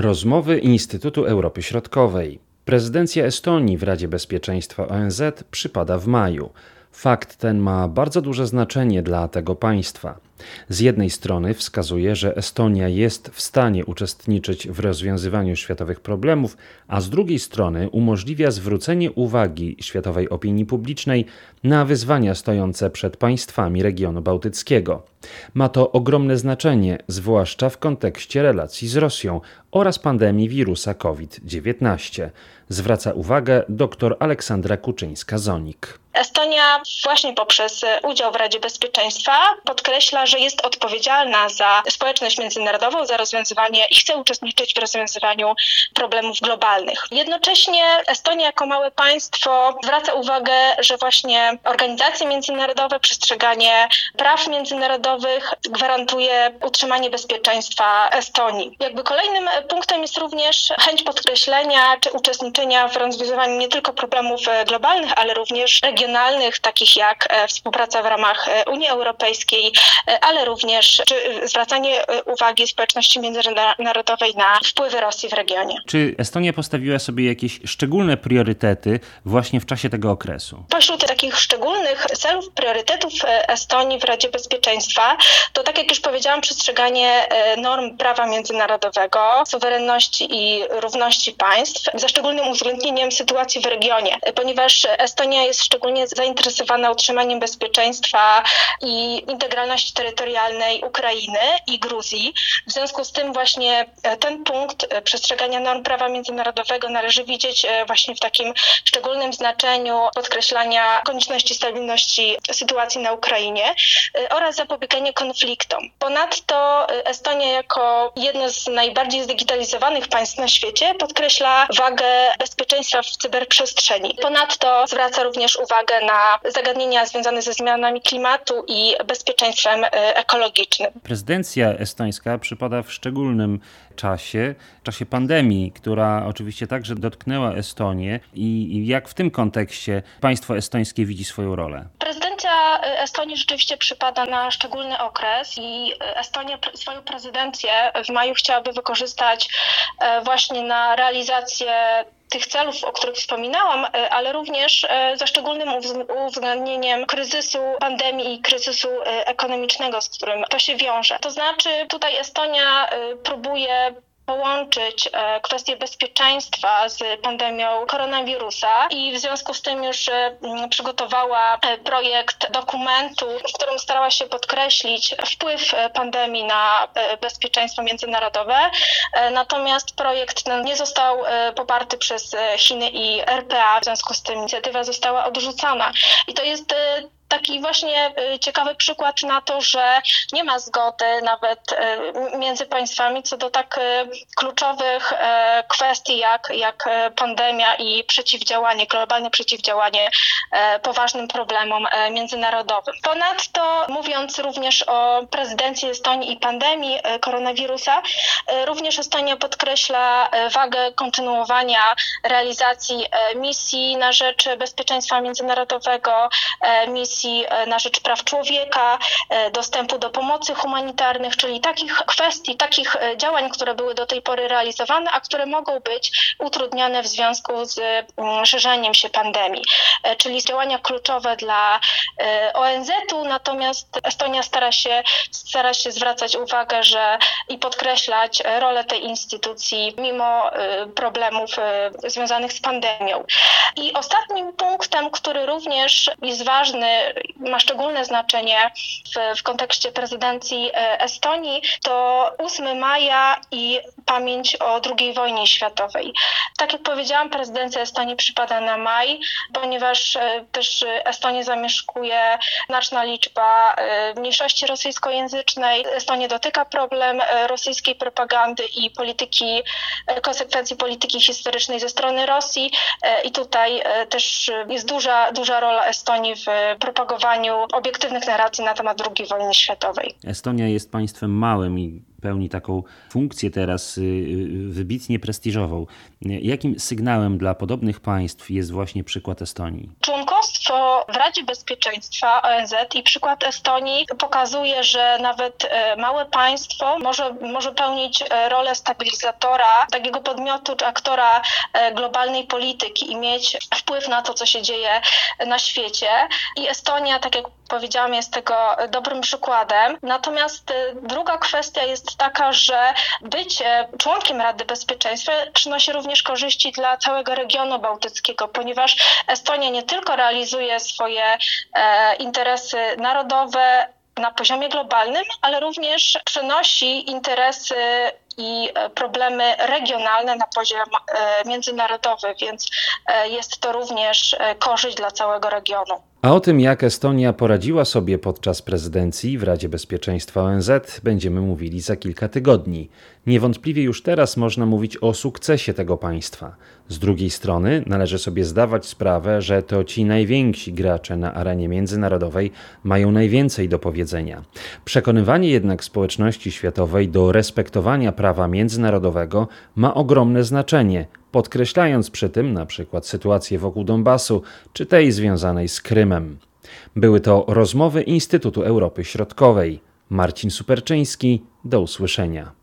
Rozmowy Instytutu Europy Środkowej. Prezydencja Estonii w Radzie Bezpieczeństwa ONZ przypada w maju. Fakt ten ma bardzo duże znaczenie dla tego państwa. Z jednej strony wskazuje, że Estonia jest w stanie uczestniczyć w rozwiązywaniu światowych problemów, a z drugiej strony umożliwia zwrócenie uwagi światowej opinii publicznej na wyzwania stojące przed państwami regionu bałtyckiego. Ma to ogromne znaczenie, zwłaszcza w kontekście relacji z Rosją oraz pandemii wirusa COVID-19, zwraca uwagę dr Aleksandra Kuczyńska-Zonik. Estonia właśnie poprzez udział w Radzie Bezpieczeństwa podkreśla, że jest odpowiedzialna za społeczność międzynarodową, za rozwiązywanie i chce uczestniczyć w rozwiązywaniu problemów globalnych. Jednocześnie Estonia jako małe państwo zwraca uwagę, że właśnie organizacje międzynarodowe, przestrzeganie praw międzynarodowych gwarantuje utrzymanie bezpieczeństwa Estonii. Jakby kolejnym punktem jest również chęć podkreślenia czy uczestniczenia w rozwiązywaniu nie tylko problemów globalnych, ale również regionalnych, takich jak e, współpraca w ramach e, Unii Europejskiej, e, ale również zwracanie uwagi społeczności międzynarodowej na wpływy Rosji w regionie. Czy Estonia postawiła sobie jakieś szczególne priorytety właśnie w czasie tego okresu? Pośród takich szczególnych celów, priorytetów Estonii w Radzie Bezpieczeństwa to, tak jak już powiedziałam, przestrzeganie norm prawa międzynarodowego, suwerenności i równości państw, ze szczególnym uwzględnieniem sytuacji w regionie, ponieważ Estonia jest szczególnie zainteresowana utrzymaniem bezpieczeństwa i integralności terytorialnej Ukrainy i Gruzji. W związku z tym właśnie e, ten punkt e, przestrzegania norm prawa międzynarodowego należy widzieć e, właśnie w takim szczególnym znaczeniu podkreślania konieczności stabilności sytuacji na Ukrainie oraz zapobiegania konfliktom. Ponadto Estonia jako jedno z najbardziej zdigitalizowanych państw na świecie podkreśla wagę bezpieczeństwa w cyberprzestrzeni. Ponadto zwraca również uwagę na zagadnienia związane ze zmianami klimatu i bezpieczeństwem e, ekologicznym. Prezydencja estońska przypada w szczególnym czasie, czasie pandemii, która oczywiście także dotknęła Estonię i jak w tym kontekście państwo estońskie widzi swoją rolę? Prezydencja e, Estonii rzeczywiście przypada na szczególny okres i Estonia swoją prezydencję w maju chciałaby wykorzystać e, właśnie na realizację tych celów, o których wspominałam, ale również ze szczególnym uwzględnieniem kryzysu pandemii i kryzysu ekonomicznego, z którym to się wiąże. To znaczy tutaj Estonia próbuje połączyć e, kwestie bezpieczeństwa z pandemią koronawirusa i w związku z tym już e, przygotowała e, projekt dokumentu, w którym starała się podkreślić wpływ pandemii na bezpieczeństwo międzynarodowe. Natomiast projekt ten nie został poparty przez Chiny i RPA, w związku z tym inicjatywa została odrzucona. I to jest taki właśnie y, ciekawy przykład na to, że nie ma zgody nawet y, między państwami co do tak y, kluczowych kwestii jak, jak pandemia i przeciwdziałanie, globalne przeciwdziałanie poważnym problemom międzynarodowym. Ponadto mówiąc również o prezydencji Estonii i pandemii koronawirusa, również Estonia podkreśla wagę kontynuowania realizacji misji na rzecz bezpieczeństwa międzynarodowego, misji E, na rzecz praw człowieka, e, dostępu do pomocy humanitarnych, czyli takich kwestii, takich e, działań, które były do tej pory realizowane, a które mogą być utrudniane w związku z mm, szerzeniem się pandemii. Czyli działania kluczowe dla ONZ-u, natomiast Estonia stara się, stara się zwracać uwagę, że i podkreślać rolę tej instytucji mimo problemów związanych z pandemią. I ostatnim punktem, który również jest ważny ma szczególne znaczenie w, w kontekście prezydencji e, Estonii, to 8 maja i pamięć o II wojnie światowej. Tak jak powiedziałam, prezydencja Estonii przypada na maj, ponieważ e, też Estonię zamieszkuje znaczna liczba e, mniejszości rosyjskojęzycznej. Estonię dotyka problem rosyjskiej propagandy i polityki, konsekwencji polityki historycznej ze strony Rosji i tutaj też jest duża, duża rola Estonii w propagowaniu obiektywnych narracji na temat II wojny światowej. Estonia jest państwem małym i pełni taką funkcję teraz y, y, wybitnie prestiżową. Jakim sygnałem dla podobnych państw jest właśnie przykład Estonii? Członkostwo w Radzie Bezpieczeństwa ONZ i przykład Estonii pokazuje, że nawet e, małe państwo może, może pełnić e, rolę stabilizatora, takiego podmiotu czy aktora e, globalnej polityki i mieć wpływ na to, co się dzieje na świecie. I Estonia, tak jak powiedziałam, jest tego dobrym przykładem. Natomiast druga kwestia jest taka, że bycie członkiem Rady Bezpieczeństwa przynosi również korzyści dla całego regionu bałtyckiego, ponieważ Estonia nie tylko realizuje swoje e, interesy narodowe, na poziomie globalnym, ale również przenosi interesy i e, problemy regionalne na poziom e, międzynarodowy, więc jest to również korzyść dla całego regionu. A o tym, jak Estonia poradziła sobie podczas prezydencji w Radzie Bezpieczeństwa ONZ, będziemy mówili za kilka tygodni. Niewątpliwie już teraz można mówić o sukcesie tego państwa. Z drugiej strony należy sobie zdawać sprawę, że to ci najwięksi gracze na arenie międzynarodowej mają najwięcej do powiedzenia. Przekonywanie jednak społeczności światowej do respektowania prawa międzynarodowego ma ogromne znaczenie, podkreślając przy tym na przykład sytuację wokół Donbasu czy tej związanej z Krymem. Były to rozmowy Instytutu Europy Środkowej. Marcin Superczyński, do usłyszenia.